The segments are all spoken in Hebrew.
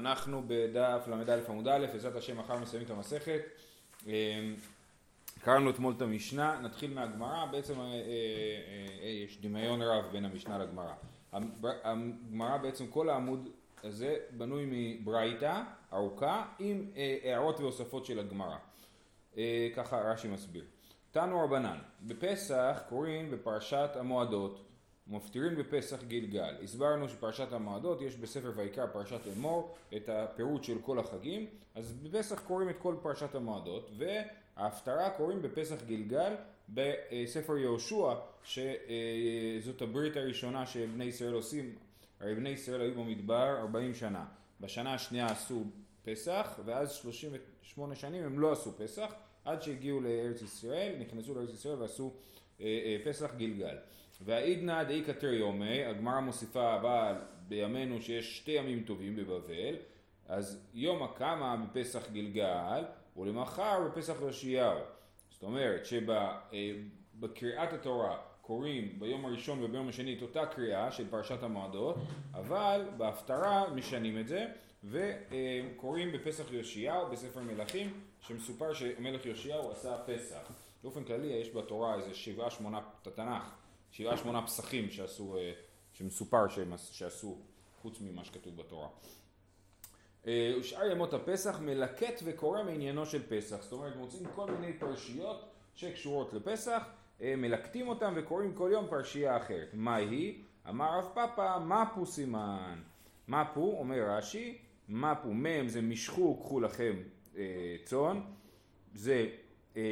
אנחנו בדף ל"א עמוד א', בעזרת השם מחר מסיימים את המסכת. אמ, קראנו אתמול את המשנה, נתחיל מהגמרא, בעצם אה, אה, אה, יש דמיון רב בין המשנה לגמרא. הגמרא בעצם כל העמוד הזה בנוי מברייתא ארוכה עם הערות והוספות של הגמרא. ככה רש"י מסביר. תנו רבנן, בפסח קוראים בפרשת המועדות מפטירים בפסח גלגל. הסברנו שפרשת המועדות יש בספר ויקרא פרשת אמור את הפירוט של כל החגים, אז בפסח קוראים את כל פרשת המועדות וההפטרה קוראים בפסח גלגל בספר יהושע שזאת הברית הראשונה שבני ישראל עושים, הרי בני ישראל היו במדבר 40 שנה, בשנה השנייה עשו פסח ואז 38 שנים הם לא עשו פסח עד שהגיעו לארץ ישראל, נכנסו לארץ ישראל ועשו אה, אה, פסח גלגל. והאידנא דאי כתר יומי, הגמרא מוסיפה אבל בימינו שיש שתי ימים טובים בבבל, אז יום הקמה בפסח גלגל ולמחר בפסח יאשיהו. זאת אומרת שבקריאת התורה קוראים ביום הראשון וביום השני את אותה קריאה של פרשת המועדות, אבל בהפטרה משנים את זה וקוראים בפסח יאשיהו בספר מלכים שמסופר שמלך יאשיהו עשה פסח. באופן כללי יש בתורה איזה שבעה שמונה, תנ"ך שבעה שמונה פסחים שעשו, אה, שמסופר שהם, שעשו, חוץ ממה שכתוב בתורה. אה, ושאר ימות הפסח מלקט וקורא מעניינו של פסח, זאת אומרת מוצאים כל מיני פרשיות שקשורות לפסח, אה, מלקטים אותם וקוראים כל יום פרשייה אחרת. מה היא? אמר רב פאפא, מפו סימן. מפו, אומר רש"י, מפו, מ' זה משכו, קחו לכם אה, צאן, זה אה,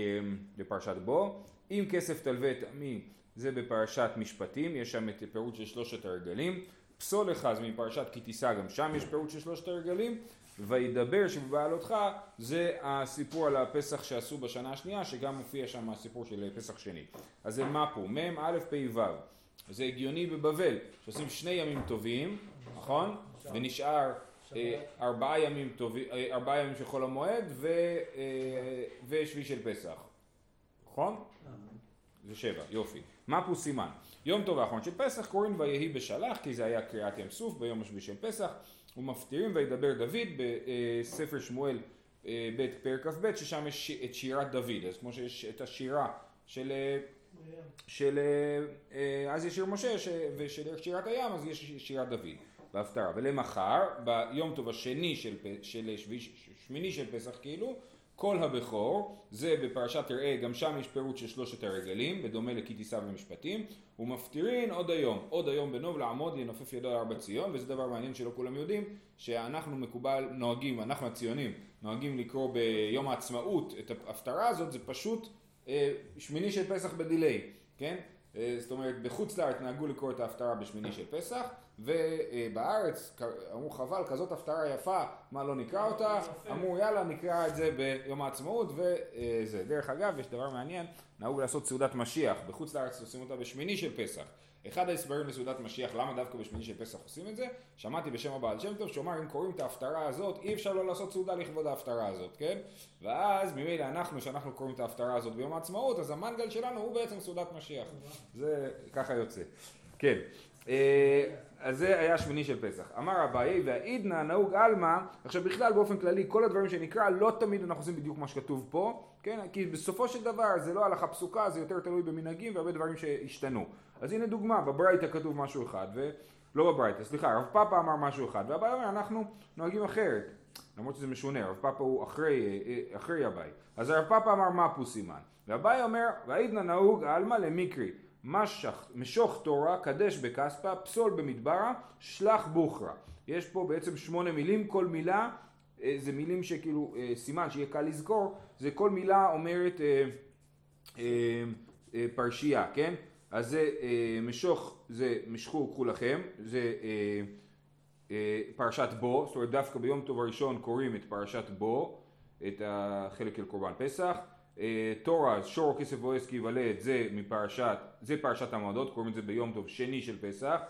בפרשת בו, אם כסף תלווה את עמי זה בפרשת משפטים, יש שם את הפירוט של שלושת הרגלים. פסול לך זה מפרשת כי תישא, גם שם יש פירוט של שלושת הרגלים. וידבר שבבעלותך זה הסיפור על הפסח שעשו בשנה השנייה, שגם מופיע שם הסיפור של פסח שני. אז זה מה פה? מ' א' פ' ו'. זה הגיוני בבבל, שעושים שני ימים טובים, נכון? ונשאר אה, ארבעה ימים טובים, אה, ארבעה ימים של חול המועד אה, ושביעי של פסח, נכון? זה שבע, יופי. מה פה סימן? יום טוב האחרון של פסח קוראים ויהי בשלח כי זה היה קריאת ים סוף ביום השביעי של פסח ומפטירים וידבר דוד בספר שמואל אה, ב' פרק כ"ב ששם יש את שירת דוד אז כמו שיש את השירה של אה, של אה, אז יש שיר משה ושל שירת הים אז יש שירת דוד בהפטרה ולמחר ביום טוב השני של, של שמיני של פסח כאילו כל הבכור, זה בפרשת תראה, גם שם יש פירוט של שלושת הרגלים, בדומה לכי תישא במשפטים, ומפטירין עוד היום, עוד היום בנוב לעמוד ינופף ידו על ארבע ציון, וזה דבר מעניין שלא כולם יודעים, שאנחנו מקובל, נוהגים, אנחנו הציונים, נוהגים לקרוא ביום העצמאות את ההפטרה הזאת, זה פשוט אה, שמיני של פסח בדיליי, כן? אה, זאת אומרת, בחוץ לארץ נהגו לקרוא את ההפטרה בשמיני של פסח, ובארץ אמרו חבל, כזאת הפטרה יפה, מה לא נקרא אותה? אמרו יאללה נקרא את זה ביום העצמאות וזה. דרך אגב, יש דבר מעניין, נהוג לעשות סעודת משיח, בחוץ לארץ עושים אותה בשמיני של פסח. אחד ההסברים לסעודת משיח, למה דווקא בשמיני של פסח עושים את זה? שמעתי בשם הבעל שם טוב שאומר אם קוראים את ההפטרה הזאת אי אפשר לא לעשות סעודה לכבוד ההפטרה הזאת, כן? ואז ממילא אנחנו, שאנחנו קוראים את ההפטרה הזאת ביום העצמאות, אז המנגל שלנו הוא בעצם סעודת משיח. זה ככה יוצא. כן. אה, אז זה היה שמיני של פסח. אמר אביי והעידנא נהוג עלמא, עכשיו בכלל באופן כללי כל הדברים שנקרא לא תמיד אנחנו עושים בדיוק מה שכתוב פה, כן? כי בסופו של דבר זה לא הלכה פסוקה, זה יותר תלוי במנהגים והרבה דברים שהשתנו. אז הנה דוגמה, בברייתא כתוב משהו אחד, ולא בברייתא, סליחה, רב פאפה אמר משהו אחד, והבעיה אומר אנחנו נוהגים אחרת, למרות שזה משונה, רב פאפה הוא אחרי, אחרי אביי. אז הרב פאפה אמר מה פוסימן, ואביי אומר, והעידנא נהוג עלמא למקרי. משך, משוך תורה, קדש בכספא, פסול במדברה, שלח בוכרה. יש פה בעצם שמונה מילים, כל מילה אה, זה מילים שכאילו אה, סימן שיהיה קל לזכור, זה כל מילה אומרת אה, אה, אה, פרשייה, כן? אז זה אה, משוך, זה משכו קחו לכם, זה אה, אה, פרשת בו, זאת אומרת דווקא ביום טוב הראשון קוראים את פרשת בו, את החלק של קורבן פסח. אה, תורה, שור כסף בועז כי יוולד, זה מפרשת, זה פרשת המועדות, קוראים לזה ביום טוב שני של פסח.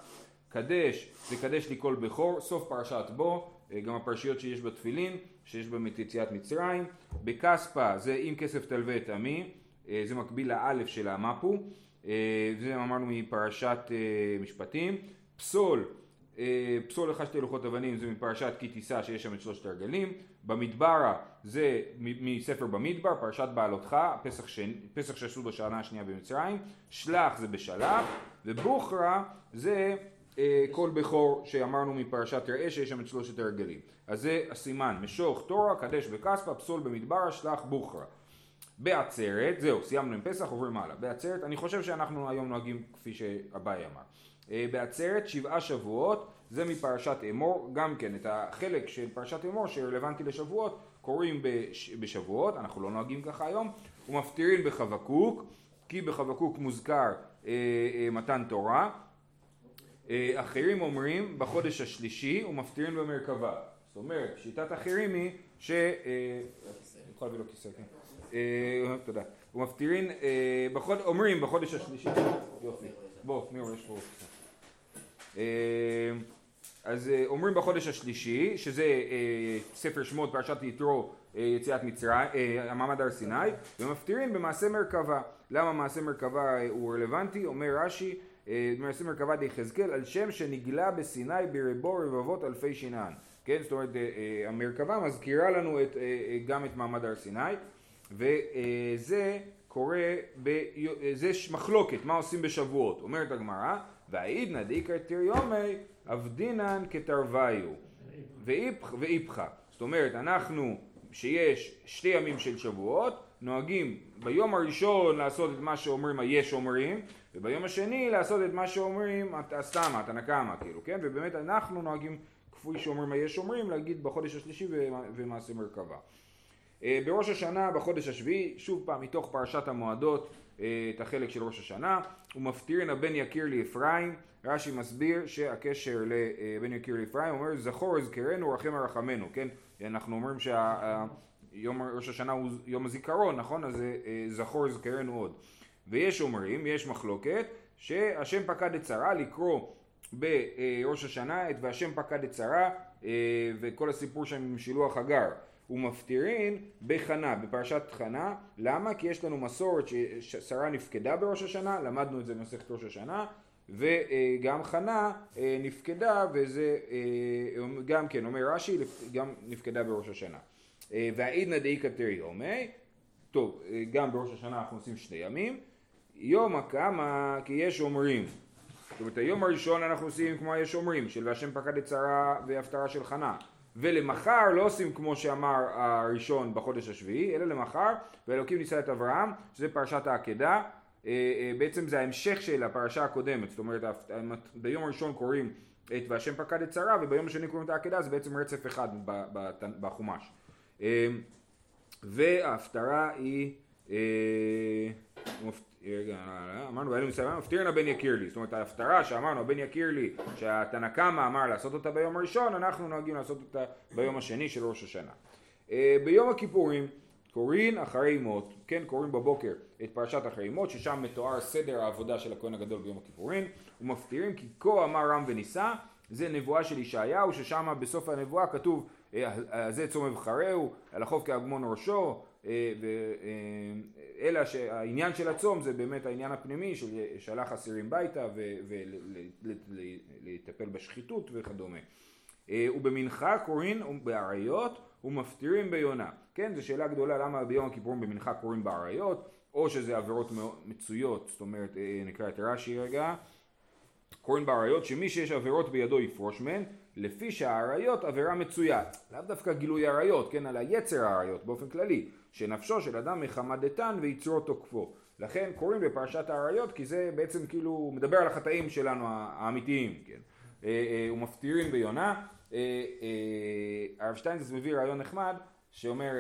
קדש, זה קדש לי כל בכור, סוף פרשת בו, אה, גם הפרשיות שיש בתפילין, שיש בהם את יציאת מצרים. בכספא זה אם כסף תלווה את עמי, אה, זה מקביל לאלף של המפו, זה אמרנו מפרשת משפטים. פסול אה, פסול לך שתי לוחות אבנים זה מפרשת כי תישא שיש שם את שלושת הרגלים, במדברה זה מספר במדבר, פרשת בעלותך, פסח, שני, פסח שעשו בשנה השנייה במצרים, שלח זה בשלח, ובוכרה זה אה, כל בכור שאמרנו מפרשת ראה שיש שם את שלושת הרגלים. אז זה הסימן, משוך תורה, קדש בכספה, פסול במדברה, שלח בוכרה. בעצרת, זהו, סיימנו עם פסח, עוברים הלאה. בעצרת, אני חושב שאנחנו היום נוהגים כפי שאביי אמר. אה, בעצרת שבעה שבועות, זה מפרשת אמור, גם כן את החלק של פרשת אמור שרלוונטי לשבועות, קוראים בשבועות, אנחנו לא נוהגים ככה היום, ומפטירין בחבקוק, כי בחבקוק מוזכר אה, אה, מתן תורה, אה, אחרים אומרים בחודש השלישי ומפטירין במרכבה, זאת אומרת שיטת אחרים היא ש... אה, אני יכול להביא לו כיסא, כן. אה, תודה. ומפטירין, אומרים בחודש השלישי, יופי, בוא, נראה, יש פה אה, אז אה, אומרים בחודש השלישי, שזה אה, ספר שמות פרשת יתרו יציאת מצרים, המעמד הר סיני, ומפטירים במעשה מרכבה. למה מעשה מרכבה הוא רלוונטי? אומר רש"י, מעשה מרכבה דיחזקאל, על שם שנגלה בסיני ברבו רבבות אלפי שינן. כן, זאת אומרת, המרכבה מזכירה לנו את, גם את מעמד הר סיני, וזה קורה, ב... זה מחלוקת, מה עושים בשבועות. אומרת הגמרא, והעידנא דאיקרא תריומי אבדינן כתרוויו ואיפכא. זאת אומרת, אנחנו, שיש שתי ימים של שבועות, נוהגים ביום הראשון לעשות את מה שאומרים היש אומרים, וביום השני לעשות את מה שאומרים הסתמה, התנקמה, כאילו, כן? ובאמת אנחנו נוהגים, כפי שאומרים היש אומרים, להגיד בחודש השלישי ומעשה מרכבה. אה, בראש השנה, בחודש השביעי, שוב פעם מתוך פרשת המועדות, אה, את החלק של ראש השנה, ומפטירין הבן יקיר לאפרים, רש"י מסביר שהקשר לבן יקיר לאפרים אומר זכור אזכרנו רחם הרחמנו, כן? אנחנו אומרים שיום ראש השנה הוא יום הזיכרון, נכון? אז אה, זכור אזכרנו עוד. ויש אומרים, יש מחלוקת, שהשם פקד את שרה לקרוא בראש השנה את והשם פקד את שרה וכל הסיפור שם עם שילוח הגר. ומפטירין בחנה, בפרשת חנה, למה? כי יש לנו מסורת ששרה נפקדה בראש השנה, למדנו את זה במסכת ראש השנה, וגם חנה אה, נפקדה, וזה אה, גם כן, אומר רש"י, גם נפקדה בראש השנה. אה, והעידנא דאיכא תריומי, טוב, גם בראש השנה אנחנו עושים שני ימים, יום הקמה כי יש אומרים, זאת אומרת היום הראשון אנחנו עושים כמו יש אומרים, של והשם פקד את שרה והפטרה של חנה. ולמחר לא עושים כמו שאמר הראשון בחודש השביעי, אלא למחר, ואלוקים ניסה את אברהם, שזה פרשת העקדה, אה, אה, בעצם זה ההמשך של הפרשה הקודמת, זאת אומרת ביום הראשון קוראים את והשם פקד את שרה, וביום השני קוראים את העקדה, זה בעצם רצף אחד בחומש. אה, וההפטרה היא אמרנו ואלו מסיימים, הפטירנה בן יקיר לי, זאת אומרת ההפטרה שאמרנו הבן יקיר לי שהתנא קמא אמר לעשות אותה ביום הראשון, אנחנו נוהגים לעשות אותה ביום השני של ראש השנה. אה, ביום הכיפורים קוראים אחרי מות, כן קוראים בבוקר את פרשת אחרי מות ששם מתואר סדר העבודה של הכהן הגדול ביום הכיפורים ומפטירים כי כה אמר רם ונישא זה נבואה של ישעיהו ששם בסוף הנבואה כתוב אה, זה צום אבחרהו על החוף כהגמון ראשו אה, אלא שהעניין של הצום זה באמת העניין הפנימי של שלח אסירים ביתה ולטפל בשחיתות וכדומה. אה, ובמנחה קוראים באריות ומפטירים ביונה. כן, זו שאלה גדולה למה ביום הכיפורים במנחה קוראים באריות, או שזה עבירות מצויות, זאת אומרת, אה, נקרא את רש"י רגע, קוראים באריות שמי שיש עבירות בידו יפרוש מהן, לפי שהאריות עבירה מצויה. לאו דווקא גילוי עריות, כן, אלא יצר האריות באופן כללי. שנפשו של אדם מחמת דתן ויצרו תוקפו. לכן קוראים בפרשת האריות כי זה בעצם כאילו מדבר על החטאים שלנו האמיתיים, כן. אה, אה, ומפטירים ביונה. אה, הרב שטיינזס מביא רעיון נחמד שאומר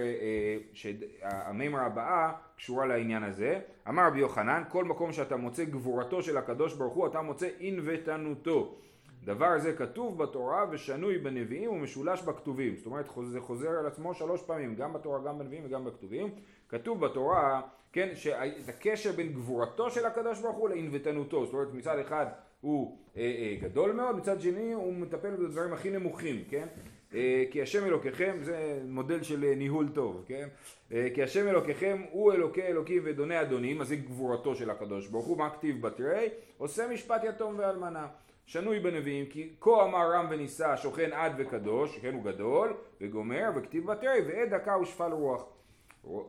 שהמימרה הבאה קשורה לעניין הזה. אמר רבי יוחנן כל מקום שאתה מוצא גבורתו של הקדוש ברוך הוא אתה מוצא ענוותנותו. דבר זה כתוב בתורה ושנוי בנביאים ומשולש בכתובים. זאת אומרת זה חוזר על עצמו שלוש פעמים, גם בתורה, גם בנביאים וגם בכתובים. כתוב בתורה, כן, שאת הקשר בין גבורתו של הקדוש ברוך הוא לענוותנותו. זאת אומרת מצד אחד הוא אה, אה, גדול מאוד, מצד שני הוא מטפל בדברים הכי נמוכים, כן? אה, כי השם אלוקיכם, זה מודל של אה, ניהול טוב, כן? אה, כי השם אלוקיכם הוא אלוקי אלוקים ואדוני אדונים, אז זה גבורתו של הקדוש ברוך הוא, מה כתיב בתרי? עושה משפט יתום ואלמנה. שנוי בנביאים כי כה אמר רם ונישא שוכן עד וקדוש, כן הוא גדול וגומר וכתיב בתרי ועד דקה ושפל רוח.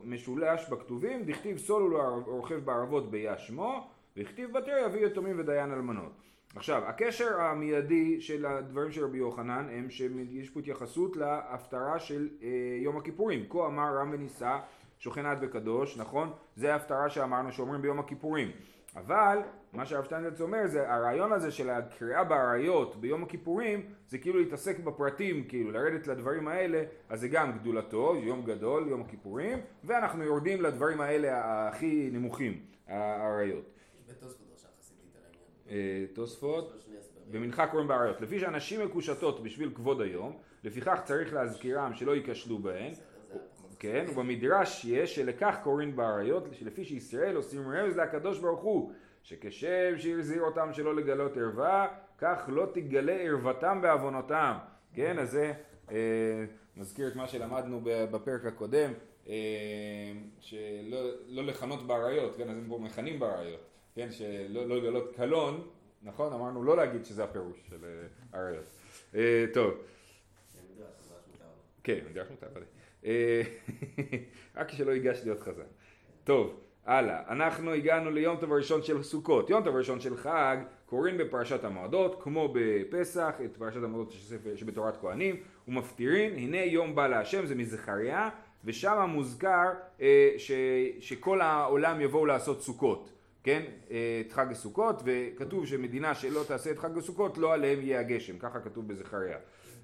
משולש בכתובים דכתיב סולו רוכב בערבות ביה שמו וכתיב בתרי אבי יתומים ודיין אלמנות. עכשיו הקשר המיידי של הדברים של רבי יוחנן הם שיש פה התייחסות להפטרה של אה, יום הכיפורים כה אמר רם ונישא שוכן עד וקדוש נכון זה ההפטרה שאמרנו שאומרים ביום הכיפורים אבל מה שהרב שטיינזלץ אומר זה הרעיון הזה של הקריאה באריות ביום הכיפורים זה כאילו להתעסק בפרטים כאילו לרדת לדברים האלה אז זה גם גדולתו יום גדול יום הכיפורים ואנחנו יורדים לדברים האלה הכי נמוכים האריות. אה, תוספות? במנחה קוראים באריות. לפי שאנשים מקושטות בשביל כבוד היום לפיכך צריך להזכירם שלא ייכשלו בהן כן, ובמדרש יש שלכך קוראים באריות, שלפי שישראל עושים רמז לקדוש ברוך הוא, שכשם שהזהיר אותם שלא לגלות ערווה, כך לא תגלה ערוותם בעוונותם. כן, אז זה אה, מזכיר את מה שלמדנו בפרק הקודם, אה, שלא לא לכנות באריות, כן, אז הם פה מכנים באריות, כן, שלא לא לגלות קלון, נכון? אמרנו לא להגיד שזה הפירוש של אה, אריות. אה, טוב. כן, מדרש מותר. אה, רק שלא ייגש להיות חזן. טוב, הלאה. אנחנו הגענו ליום טוב הראשון של סוכות. יום טוב הראשון של חג קוראים בפרשת המועדות, כמו בפסח, את פרשת המועדות שבתורת כהנים, ומפטירין, הנה יום בא להשם, זה מזכריה, ושם מוזכר אה, ש, שכל העולם יבואו לעשות סוכות. כן, אה, את חג הסוכות, וכתוב שמדינה שלא תעשה את חג הסוכות, לא עליהם יהיה הגשם, ככה כתוב בזכריה.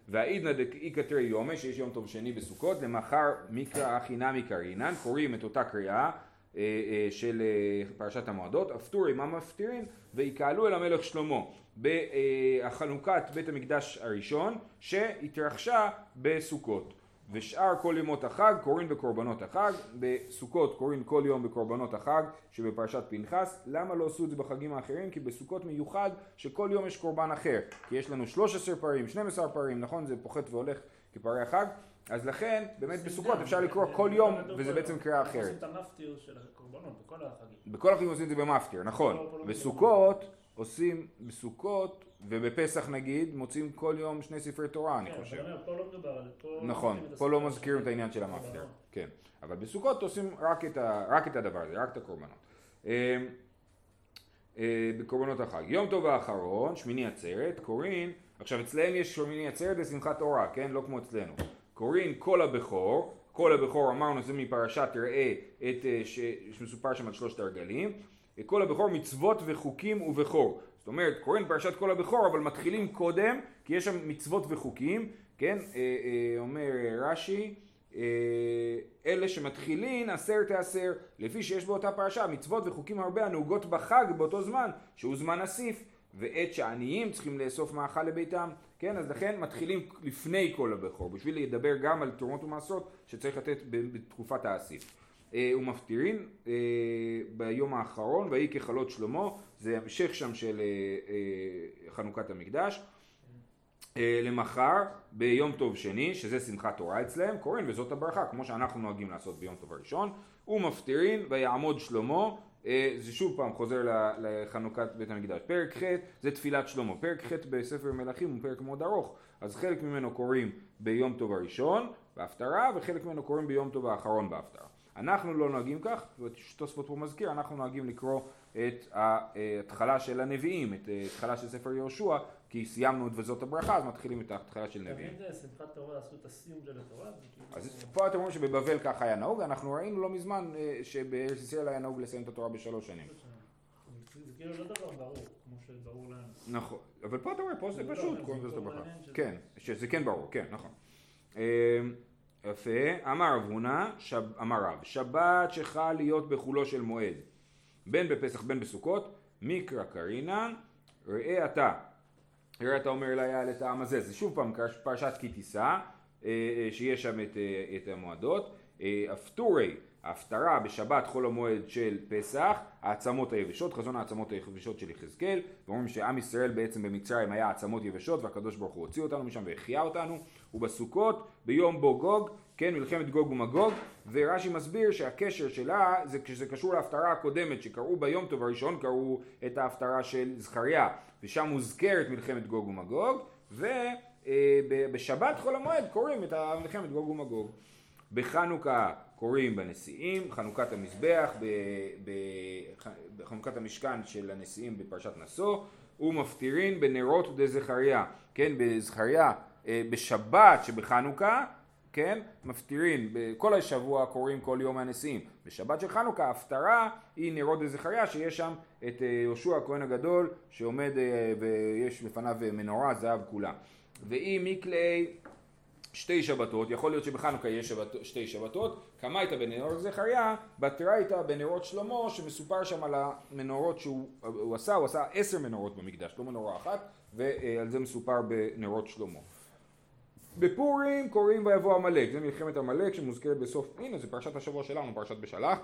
והעידנא דאיקתרי יומי, שיש יום טוב שני בסוכות, למחר מקרא הכי נמי קרינן, קוראים את אותה קריאה אה, אה, של אה, פרשת המועדות, אפטורי מה מפטירין, ויקהלו אל המלך שלמה בחנוכת בית המקדש הראשון שהתרחשה בסוכות. ושאר כל ימות החג קוראים בקורבנות החג, בסוכות קוראים כל יום בקורבנות החג שבפרשת פנחס, למה לא עשו את זה בחגים האחרים? כי בסוכות מיוחד שכל יום יש קורבן אחר, כי יש לנו 13 פרים, 12 פרים, נכון? זה פוחת והולך כפרי החג, אז לכן באמת בסוכות אפשר לקרוא כל יום וזה בעצם קריאה אחרת. עושים את המפטיר של הקורבנות בכל החגים. בכל החגים עושים את זה במפטיר, נכון. בסוכות עושים בסוכות ובפסח נגיד מוצאים כל יום שני ספרי תורה אני כן, חושב. כן, פה לא מדובר על... פה נכון, פה לא מזכירים את העניין של המפטר. כן, אבל בסוכות עושים רק את, הדבר הזה, רק את הקורבנות. אה, אה, בקורבנות החג. יום טוב האחרון, שמיני עצרת, קוראים, עכשיו אצלם יש שמיני עצרת לשמחת תורה, כן? לא כמו אצלנו. קוראים כל הבכור, כל הבכור אמרנו זה מפרשת תראה את, אה, שמסופר שם על שלושת הרגלים. כל הבכור מצוות וחוקים ובכור. זאת אומרת, קוראים פרשת כל הבכור, אבל מתחילים קודם, כי יש שם מצוות וחוקים, כן? אה, אה, אומר רש"י, אה, אלה שמתחילין עשר תעשר, לפי שיש באותה פרשה מצוות וחוקים הרבה הנהוגות בחג באותו זמן, שהוא זמן אסיף, ועת שעניים צריכים לאסוף מאכל לביתם, כן? אז לכן מתחילים לפני כל הבכור, בשביל לדבר גם על תרומות ומעשרות שצריך לתת בתקופת האסיף. ומפטירין ביום האחרון, ויהי ככלות שלמה, זה המשך שם של אה, אה, חנוכת המקדש. אה, למחר ביום טוב שני, שזה שמחת תורה אצלם, קוראים וזאת הברכה, כמו שאנחנו נוהגים לעשות ביום טוב הראשון, ומפטירין ויעמוד שלמה, זה שוב פעם חוזר לחנוכת בית המקדש. פרק ח' זה תפילת שלמה, פרק ח' בספר מלכים הוא פרק מאוד ארוך, אז חלק ממנו קוראים ביום טוב הראשון בהפטרה, וחלק ממנו קוראים ביום טוב האחרון בהפטרה. אנחנו לא נוהגים כך, ותוספות פה מזכיר, אנחנו נוהגים לקרוא את ההתחלה של הנביאים, את ההתחלה של ספר יהושע, כי סיימנו את וזאת הברכה, אז מתחילים את ההתחלה של נביאים. אם זה שמחת תורה, עשו את הסיום של התורה? כאילו- אז פה אתם רואים שבבבל ככה היה נהוג, אנחנו ראינו לא מזמן אה, שבארץ ישראל היה נהוג לסיים את התורה בשלוש שנים. זה כאילו לא דבר ברור, כמו שברור לנו. נכון, אבל פה אתה רואה, פה זה לא, פשוט, קוראים לזה ברכה. כן, שזה כן ברור, כן, נכון. אמ, יפה, אמר רב הונא, אמר רב, שבת שחל להיות בחולו של מועד. בין בפסח בין בסוכות, מקרא קרינן, ראה אתה. ראה אתה אומר אליי על העם הזה, זה שוב פעם פרשת כי תישא, אה, אה, שיש שם את, אה, את המועדות. אפטורי, ההפטרה בשבת חול המועד של פסח, העצמות היבשות, חזון העצמות היבשות של יחזקאל, ואומרים שעם ישראל בעצם במצרים היה עצמות יבשות והקדוש ברוך הוא הוציא אותנו משם והחיה אותנו, ובסוכות ביום בו גוג כן, מלחמת גוג ומגוג, ורש"י מסביר שהקשר שלה זה כשזה קשור להפטרה הקודמת שקראו ביום טוב הראשון קראו את ההפטרה של זכריה ושם מוזכרת מלחמת גוג ומגוג ובשבת חול המועד קוראים את מלחמת גוג ומגוג. בחנוכה קוראים בנשיאים, חנוכת המזבח, בחנוכת המשכן של הנשיאים בפרשת נשוא ומפטירין בנרות דזכריה, כן, בזכריה, אה, בשבת שבחנוכה כן? מפטירין, בכל השבוע קוראים כל יום הנשיאים. בשבת של חנוכה ההפטרה היא נרות דזכריה שיש שם את אה, יהושע הכהן הגדול שעומד אה, ויש לפניו מנורה זהב כולה. ואם מקלי שתי שבתות, יכול להיות שבחנוכה יש שבת, שתי שבתות, כמה הייתה בנרות זכריה, בתרה הייתה בנרות שלמה שמסופר שם על המנורות שהוא עשה, הוא עשה עשר מנורות במקדש, לא מנורה אחת, ועל זה מסופר בנרות שלמה. בפורים קוראים ויבוא עמלק, זה מלחמת עמלק שמוזכרת בסוף, הנה זה פרשת השבוע שלנו, פרשת בשלח.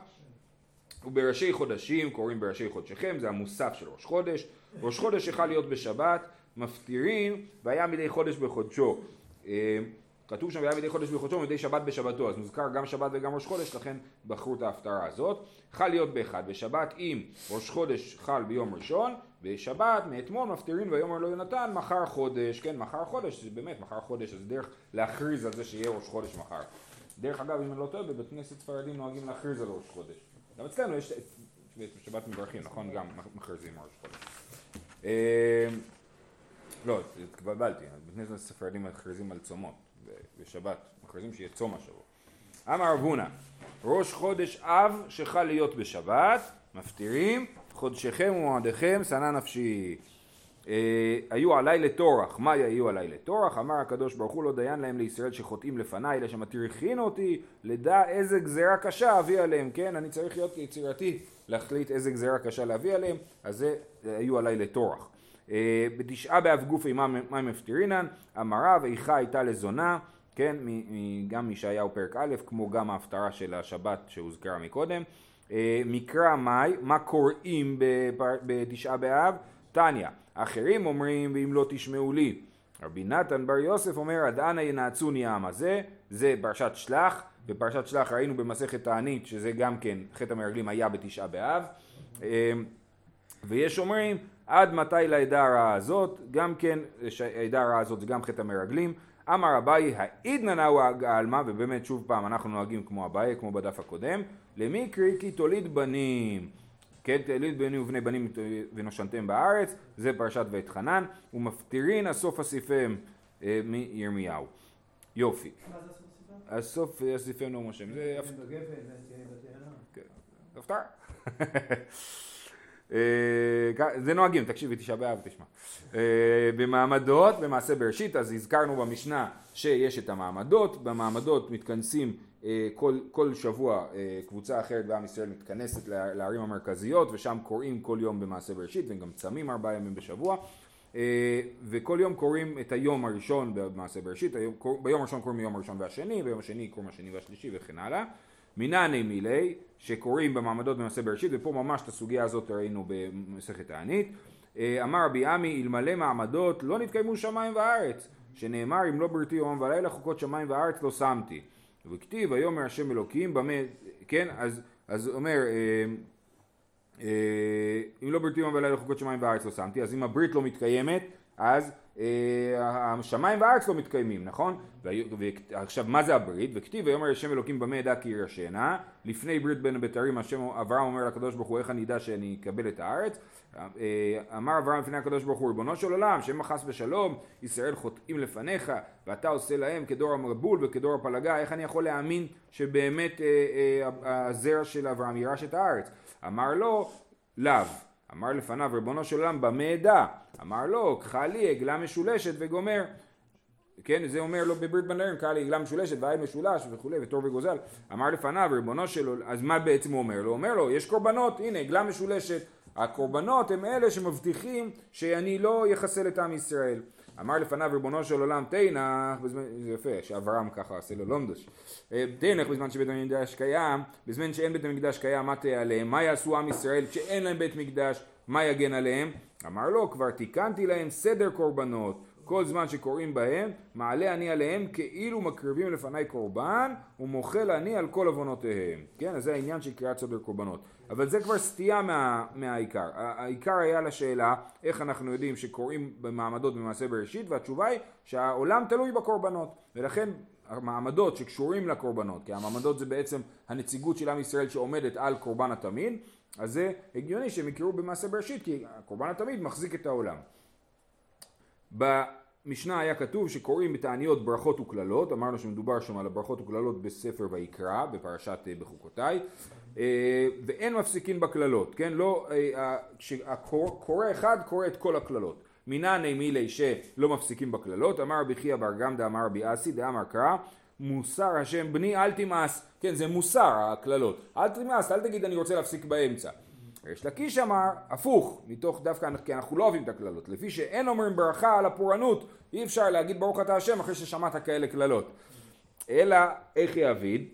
ובראשי חודשים קוראים בראשי חודשיכם, זה המוסף של ראש חודש. ראש חודש יכל להיות בשבת, מפטירים, והיה מדי חודש בחודשו. אה, כתוב שם והיה מדי חודש בחודשו ומדי שבת בשבתו, אז מוזכר גם שבת וגם ראש חודש, לכן בחרו את ההפטרה הזאת. חל להיות באחד, בשבת אם ראש חודש חל ביום ראשון, בשבת מאתמול מפטירין ויאמר לו יונתן מחר חודש, כן מחר חודש, זה באמת מחר חודש, זה דרך להכריז על זה שיהיה ראש חודש מחר. דרך אגב אם אני לא טועה בבית כנסת ספרדים נוהגים להכריז על ראש חודש. גם אצלנו יש שבת מברכים, נכון? גם מכריזים ראש חודש. אמ, לא, התבלבלתי, בבית כנסת ספרדים מכריזים על צומות, בשבת מכריזים שיהיה צום השבוע. אמר רב ראש חודש אב שחל להיות בשבת, מפטירים חודשיכם ומועדיכם שנא נפשי. אה, היו עליי לטורח, מה היו עליי לטורח? אמר הקדוש ברוך הוא לא דיין להם לישראל שחוטאים לפניי, אלא שמטריחין אותי, לדע איזה גזירה קשה אביא עליהם, כן? אני צריך להיות יצירתי, להחליט איזה גזירה קשה להביא עליהם, אז זה היו עליי לטורח. אה, בתשעה באב גופי מים מפטירינן, המרה ואיכה הייתה לזונה, כן? גם מישעיהו פרק א', כמו גם ההפטרה של השבת שהוזכרה מקודם. אה, מקרא מאי, מה קוראים בתשעה באב? תניא, אחרים אומרים ואם לא תשמעו לי. רבי נתן בר יוסף אומר עד אנה ינעצוני העם הזה, זה פרשת שלח, בפרשת שלח ראינו במסכת תענית שזה גם כן חטא המרגלים היה בתשעה באב. אה, ויש אומרים עד מתי לעדה הרעה הזאת, גם כן העדה הרעה הזאת זה גם חטא המרגלים אמר אביי העידנא נאו עלמא ובאמת שוב פעם אנחנו נוהגים כמו אביי כמו בדף הקודם. למקרי כי תוליד בנים? כן תוליד בנים ובני בנים ונושנתם בארץ. זה פרשת ואתחנן ומפטירין הסוף אסיפם אה, מירמיהו. יופי. מה זה הסוף הסוף אסיפם נאום השם זה הפטר אה, זה נוהגים, תקשיבי, תשעה באב, תשמע. אה, במעמדות, במעשה בראשית, אז הזכרנו במשנה שיש את המעמדות, במעמדות מתכנסים אה, כל, כל שבוע קבוצה אחרת בעם ישראל מתכנסת לערים המרכזיות ושם קוראים כל יום במעשה בראשית והם גם צמים ארבעה ימים בשבוע. וכל יום קוראים את היום הראשון במעשה בראשית, ביום הראשון קוראים ביום הראשון והשני, ביום השני קוראים השני והשלישי וכן הלאה מנעני מילי, שקוראים במעמדות במעשה בראשית, ופה ממש את הסוגיה הזאת ראינו במסכת תענית. אה, אמר רבי עמי, אלמלא מעמדות לא נתקיימו שמיים וארץ, שנאמר אם לא בריתי יומם ולילה חוקות שמיים וארץ לא שמתי. וכתיב ויאמר השם אלוקים במה, כן, אז, אז אומר אה, אה, אם לא בריתי יומם ולילה חוקות שמיים וארץ לא שמתי, אז אם הברית לא מתקיימת, אז השמיים והארץ לא מתקיימים, נכון? ועכשיו מה זה הברית? וכתיב ויאמר השם אלוקים במה אדע כי ירשנה. לפני ברית בין הבתרים השם אברהם אומר לקדוש ברוך הוא איך אני אדע שאני אקבל את הארץ? אה, אמר אברהם לפני הקדוש ברוך הוא ריבונו של עולם שמא חס ושלום ישראל חוטאים לפניך ואתה עושה להם כדור המבול וכדור הפלגה. איך אני יכול להאמין שבאמת אה, הזרע של אברהם יירש את הארץ? אמר לו לאו אמר לפניו ריבונו של עולם במה אדע אמר לו, קחה לי עגלה משולשת וגומר. כן, זה אומר לו בברית בנרים, קחה לי עגלה משולשת ועין משולש וכולי, ותור וגוזל. אמר לפניו, ריבונו שלו, אז מה בעצם הוא אומר לו? אומר לו, יש קורבנות, הנה עגלה משולשת. הקורבנות הם אלה שמבטיחים שאני לא יחסל את עם ישראל. אמר לפניו ריבונו של עולם תנח, בזמן, זה יפה, שאברהם ככה עושה לו לומדוש. אה, תנח בזמן שבית המקדש קיים, בזמן שאין בית המקדש קיים, מה תהיה עליהם? מה יעשו עם ישראל כשאין להם בית מקדש? מה יגן עליהם? אמר לו, כבר תיקנתי להם סדר קורבנות, כל זמן שקוראים בהם, מעלה אני עליהם כאילו מקריבים לפניי קורבן, ומוחל אני על כל עוונותיהם. כן, אז זה העניין של קריאת סדר קורבנות. אבל זה כבר סטייה מה, מהעיקר. העיקר היה לשאלה, איך אנחנו יודעים שקוראים במעמדות במעשה בראשית, והתשובה היא שהעולם תלוי בקורבנות. ולכן המעמדות שקשורים לקורבנות, כי המעמדות זה בעצם הנציגות של עם ישראל שעומדת על קורבן התמיד, אז זה הגיוני שהם יקראו במעשה בראשית, כי קורבן התמיד מחזיק את העולם. במשנה היה כתוב שקוראים בתעניות ברכות וקללות, אמרנו שמדובר שם על הברכות וקללות בספר ויקרא, בפרשת בחוקותיי, ואין מפסיקים בקללות, כן? לא, אה, כשהקורא אחד קורא את כל הקללות. מינני מילי שלא מפסיקים בקללות, אמר רבי חייא בר גמדא אמר רבי אסי דאמר קרא מוסר השם בני אל תמאס, כן זה מוסר הקללות, אל תמאס, אל תגיד אני רוצה להפסיק באמצע. יש לקיש אמר הפוך, מתוך דווקא כי אנחנו לא אוהבים את הקללות, לפי שאין אומרים ברכה על הפורענות, אי אפשר להגיד ברוך אתה השם אחרי ששמעת כאלה קללות. אלא איך יעביד,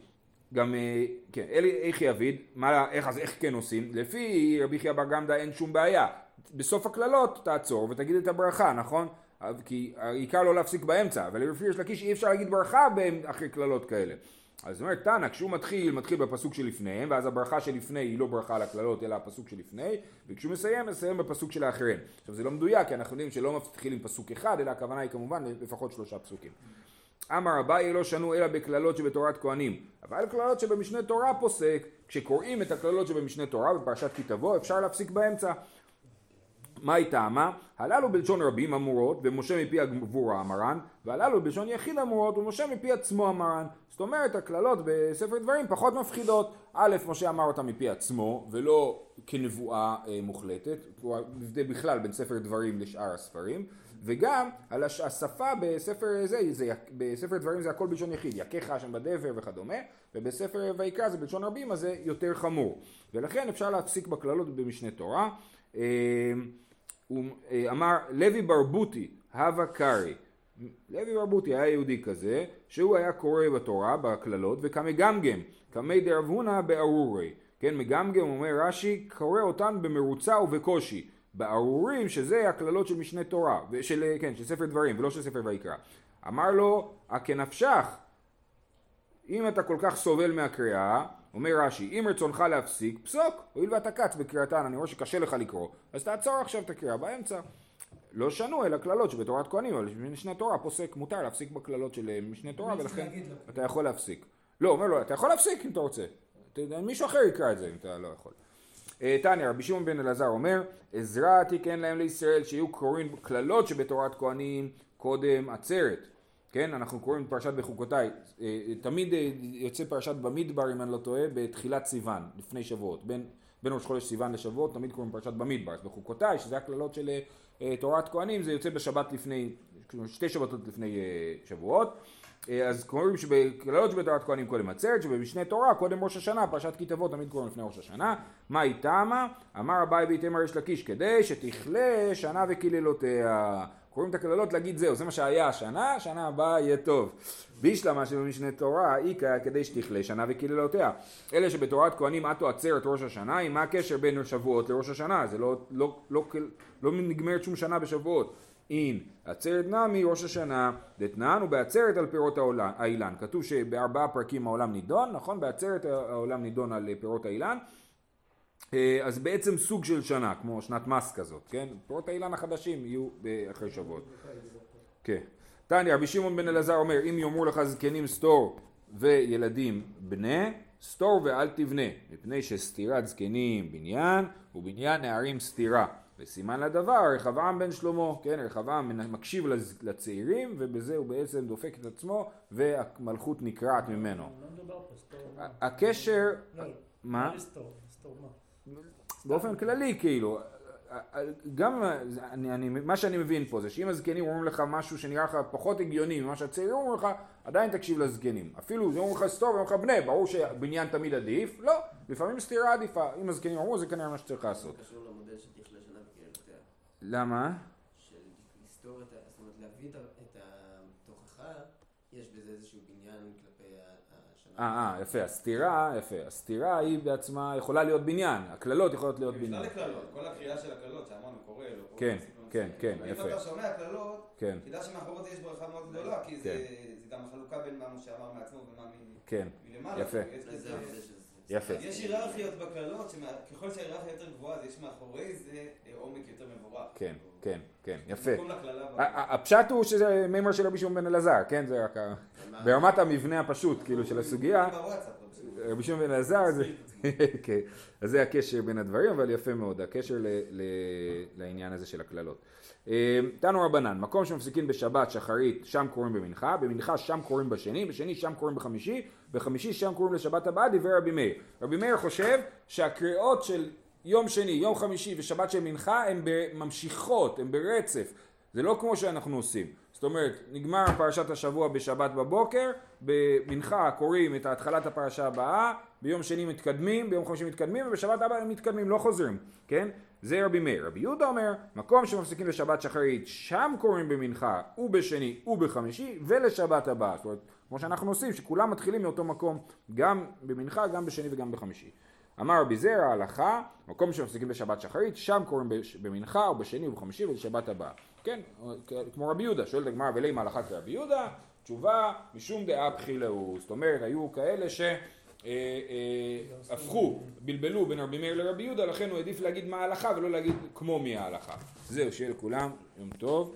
גם, אה, כן, איך יעביד, מה, איך, אז איך כן עושים? לפי רבי חייא בר גמדא אין שום בעיה, בסוף הקללות תעצור ותגיד את הברכה, נכון? כי העיקר לא להפסיק באמצע, אבל לפי יש לקיש אי אפשר להגיד ברכה אחרי קללות כאלה. אז זאת אומרת, תנא, כשהוא מתחיל, מתחיל בפסוק שלפניהם, ואז הברכה שלפני היא לא ברכה לקללות, אלא הפסוק שלפני, וכשהוא מסיים, מסיים בפסוק של האחרים. עכשיו זה לא מדויק, כי אנחנו יודעים שלא מתחיל עם פסוק אחד, אלא הכוונה היא כמובן לפחות שלושה פסוקים. אמר אביי לא שנו אלא בקללות שבתורת כהנים, אבל קללות שבמשנה תורה פוסק, כשקוראים את הקללות שבמשנה תורה בפרשת כי תבוא, אפשר להפסיק באמצע. מה היא טעמה? הללו בלשון רבים אמורות ומשה מפי הגבורה אמרן והללו בלשון יחיד אמורות ומשה מפי עצמו אמרן זאת אומרת הקללות בספר דברים פחות מפחידות א' משה אמר אותה מפי עצמו ולא כנבואה אה, מוחלטת הוא הבדל בכלל בין ספר דברים לשאר הספרים וגם על הש... השפה בספר זה, זה בספר דברים זה הכל בלשון יחיד יכך השם בדבר וכדומה ובספר ויקרא זה בלשון רבים אז זה יותר חמור ולכן אפשר להפסיק בקללות במשנה תורה אה, הוא אה, אמר לוי ברבוטי, הווה קארי. לוי ברבוטי היה יהודי כזה, שהוא היה קורא בתורה, בקללות, וכמגמגם, כמי דרב הונא בארורי. כן, מגמגם, אומר רש"י, קורא אותן במרוצה ובקושי. בארורים, שזה הקללות של משנה תורה, של, כן, של ספר דברים, ולא של ספר ויקרא. אמר לו, הכנפשך, אם אתה כל כך סובל מהקריאה, אומר רש"י, אם רצונך להפסיק, פסוק, הואיל ואתה קץ בקריאתן, אני רואה שקשה לך לקרוא, אז תעצור עכשיו את הקריאה באמצע. לא שנו אלא קללות שבתורת כהנים, אבל משנה תורה פוסק, מותר להפסיק בקללות של אה, משנה תורה, ולכן אתה יכול להפסיק. לא, אומר לו, אתה יכול להפסיק אם אתה רוצה. מישהו אחר יקרא את זה אם אתה לא יכול. אה, תניא, רבי שמעון בן אלעזר אומר, עזרא תיקן להם לישראל שיהיו קוראים קללות שבתורת כהנים קודם עצרת. כן, אנחנו קוראים פרשת בחוקותיי, אה, תמיד אה, יוצא פרשת במדבר אם אני לא טועה, בתחילת סיוון, לפני שבועות, בין, בין ראש חודש סיוון לשבועות, תמיד קוראים פרשת במדבר, אז בחוקותיי, שזה הקללות של אה, תורת כהנים, זה יוצא בשבת לפני, שתי שבתות לפני שבועות, אז קוראים שבקללות שבתורת כהנים קודם עצרת, שבמשנה תורה קודם ראש השנה, פרשת כי תבוא תמיד קוראים לפני ראש השנה, מה היא טעמה? אמר אביי ביתמר יש לקיש, כדי שתכלה שנה וקללותיה קוראים את הקללות להגיד זהו, זה מה שהיה השנה, שנה הבאה יהיה טוב. בישלמה שבמשנה תורה, איכא כדי שתכלה שנה וקללותיה. אלה שבתורת כהנים עטו עצרת ראש השנה, מה הקשר בין שבועות לראש השנה? זה לא, לא, לא, לא, לא נגמרת שום שנה בשבועות. אין עצרת נמי ראש השנה, דתנן ובעצרת על פירות האילן. כתוב שבארבעה פרקים העולם נידון, נכון? בעצרת העולם נידון על פירות האילן. אה, אז בעצם סוג של שנה, כמו שנת מס כזאת, כן? פירות האילן החדשים יהיו אחרי שבועות. כן. תניא, רבי שמעון בן אלעזר אומר, אם יאמרו לך זקנים סתור וילדים בנה, סתור ואל תבנה, מפני שסתירת זקנים בניין, ובניין נערים סתירה. וסימן לדבר, רחבעם בן שלמה, כן, רחבעם מקשיב לצעירים, ובזה הוא בעצם דופק את עצמו, והמלכות נקרעת ממנו. לא הקשר... לא, מה? באופן כללי כאילו, גם אני, אני, מה שאני מבין פה זה שאם הזקנים אומרים לך משהו שנראה לך פחות הגיוני ממה שהצעירים אומרים לך, עדיין תקשיב לזקנים. אפילו אם אומרים לך סטור ואומרים לך בנה, ברור שבניין תמיד עדיף, לא, לפעמים סתירה עדיפה. אם הזקנים אומרו זה כנראה מה שצריך לעשות. למה? לסתור את ה... זאת אומרת להביא את התוכחה, יש בזה איזשהו בניין כלפי שנה. אה, אה, יפה, הסתירה, יפה, הסתירה היא בעצמה יכולה להיות בניין, הקללות יכולות להיות בכלל בניין. לקללות, כל הקריאה של הקללות שאמרנו קורא, לא קורא, כן, כן. כן, יפה. אם אתה שומע קללות, כן, תדע שמאחורי זה יש ברכה מאוד גדולה, כי זה זה גם החלוקה בין מה משה אמר מעצמו ומה כן, מלמעלה. יפה. יפה. יש היררכיות בקללות, שככל שההיררכיה יותר גבוהה, אז יש מאחורי זה אה, עומק יותר מבורך. כן, כן, כן, יפה. הפשט הוא שזה מימר של רבי שמעון בן אלעזר, כן? זה רק ברמת המבנה הפשוט, כאילו, של הסוגיה. רבי שמעון בן אלעזר זה, כן, אז זה הקשר בין הדברים, אבל יפה מאוד, הקשר לעניין הזה של הקללות. אה, תנו רבנן, מקום שמפסיקים בשבת, שחרית, שם קוראים במנחה, במנחה שם קוראים בשני, בשני שם קוראים בחמישי, בחמישי שם קוראים לשבת הבאה, דברי רבי מאיר. רבי מאיר חושב שהקריאות של יום שני, יום חמישי ושבת של מנחה הן ממשיכות, הן ברצף. זה לא כמו שאנחנו עושים. זאת אומרת, נגמר פרשת השבוע בשבת בבוקר, במנחה קוראים את התחלת הפרשה הבאה, ביום שני מתקדמים, ביום חמישי מתקדמים, ובשבת הבאה הם מתקדמים, לא חוזרים, כן? זה רבי מאיר. רבי יהודה אומר, מקום שמפסיקים לשבת שחרית, שם קוראים במנחה, ובשני ובחמישי, ולשבת הבאה. זאת אומרת, כמו שאנחנו עושים, שכולם מתחילים מאותו מקום, גם במנחה, גם בשני וגם בחמישי. אמר רבי זרע ההלכה, מקום שמפסיקים בשבת שחרית, שם קוראים במנחה או בשני ובחמישי ולשבת הבאה. כן, כמו רבי יהודה, שואלת הגמרא ולמה הלכה כרבי יהודה? תשובה, משום דעה בחילאו. זאת אומרת, היו כאלה ש... אה, אה, בלבלו בין רבי מאיר לרבי יהודה, לכן הוא העדיף להגיד מה ההלכה ולא להגיד כמו מי ההלכה. זהו, שיהיה לכולם יום טוב.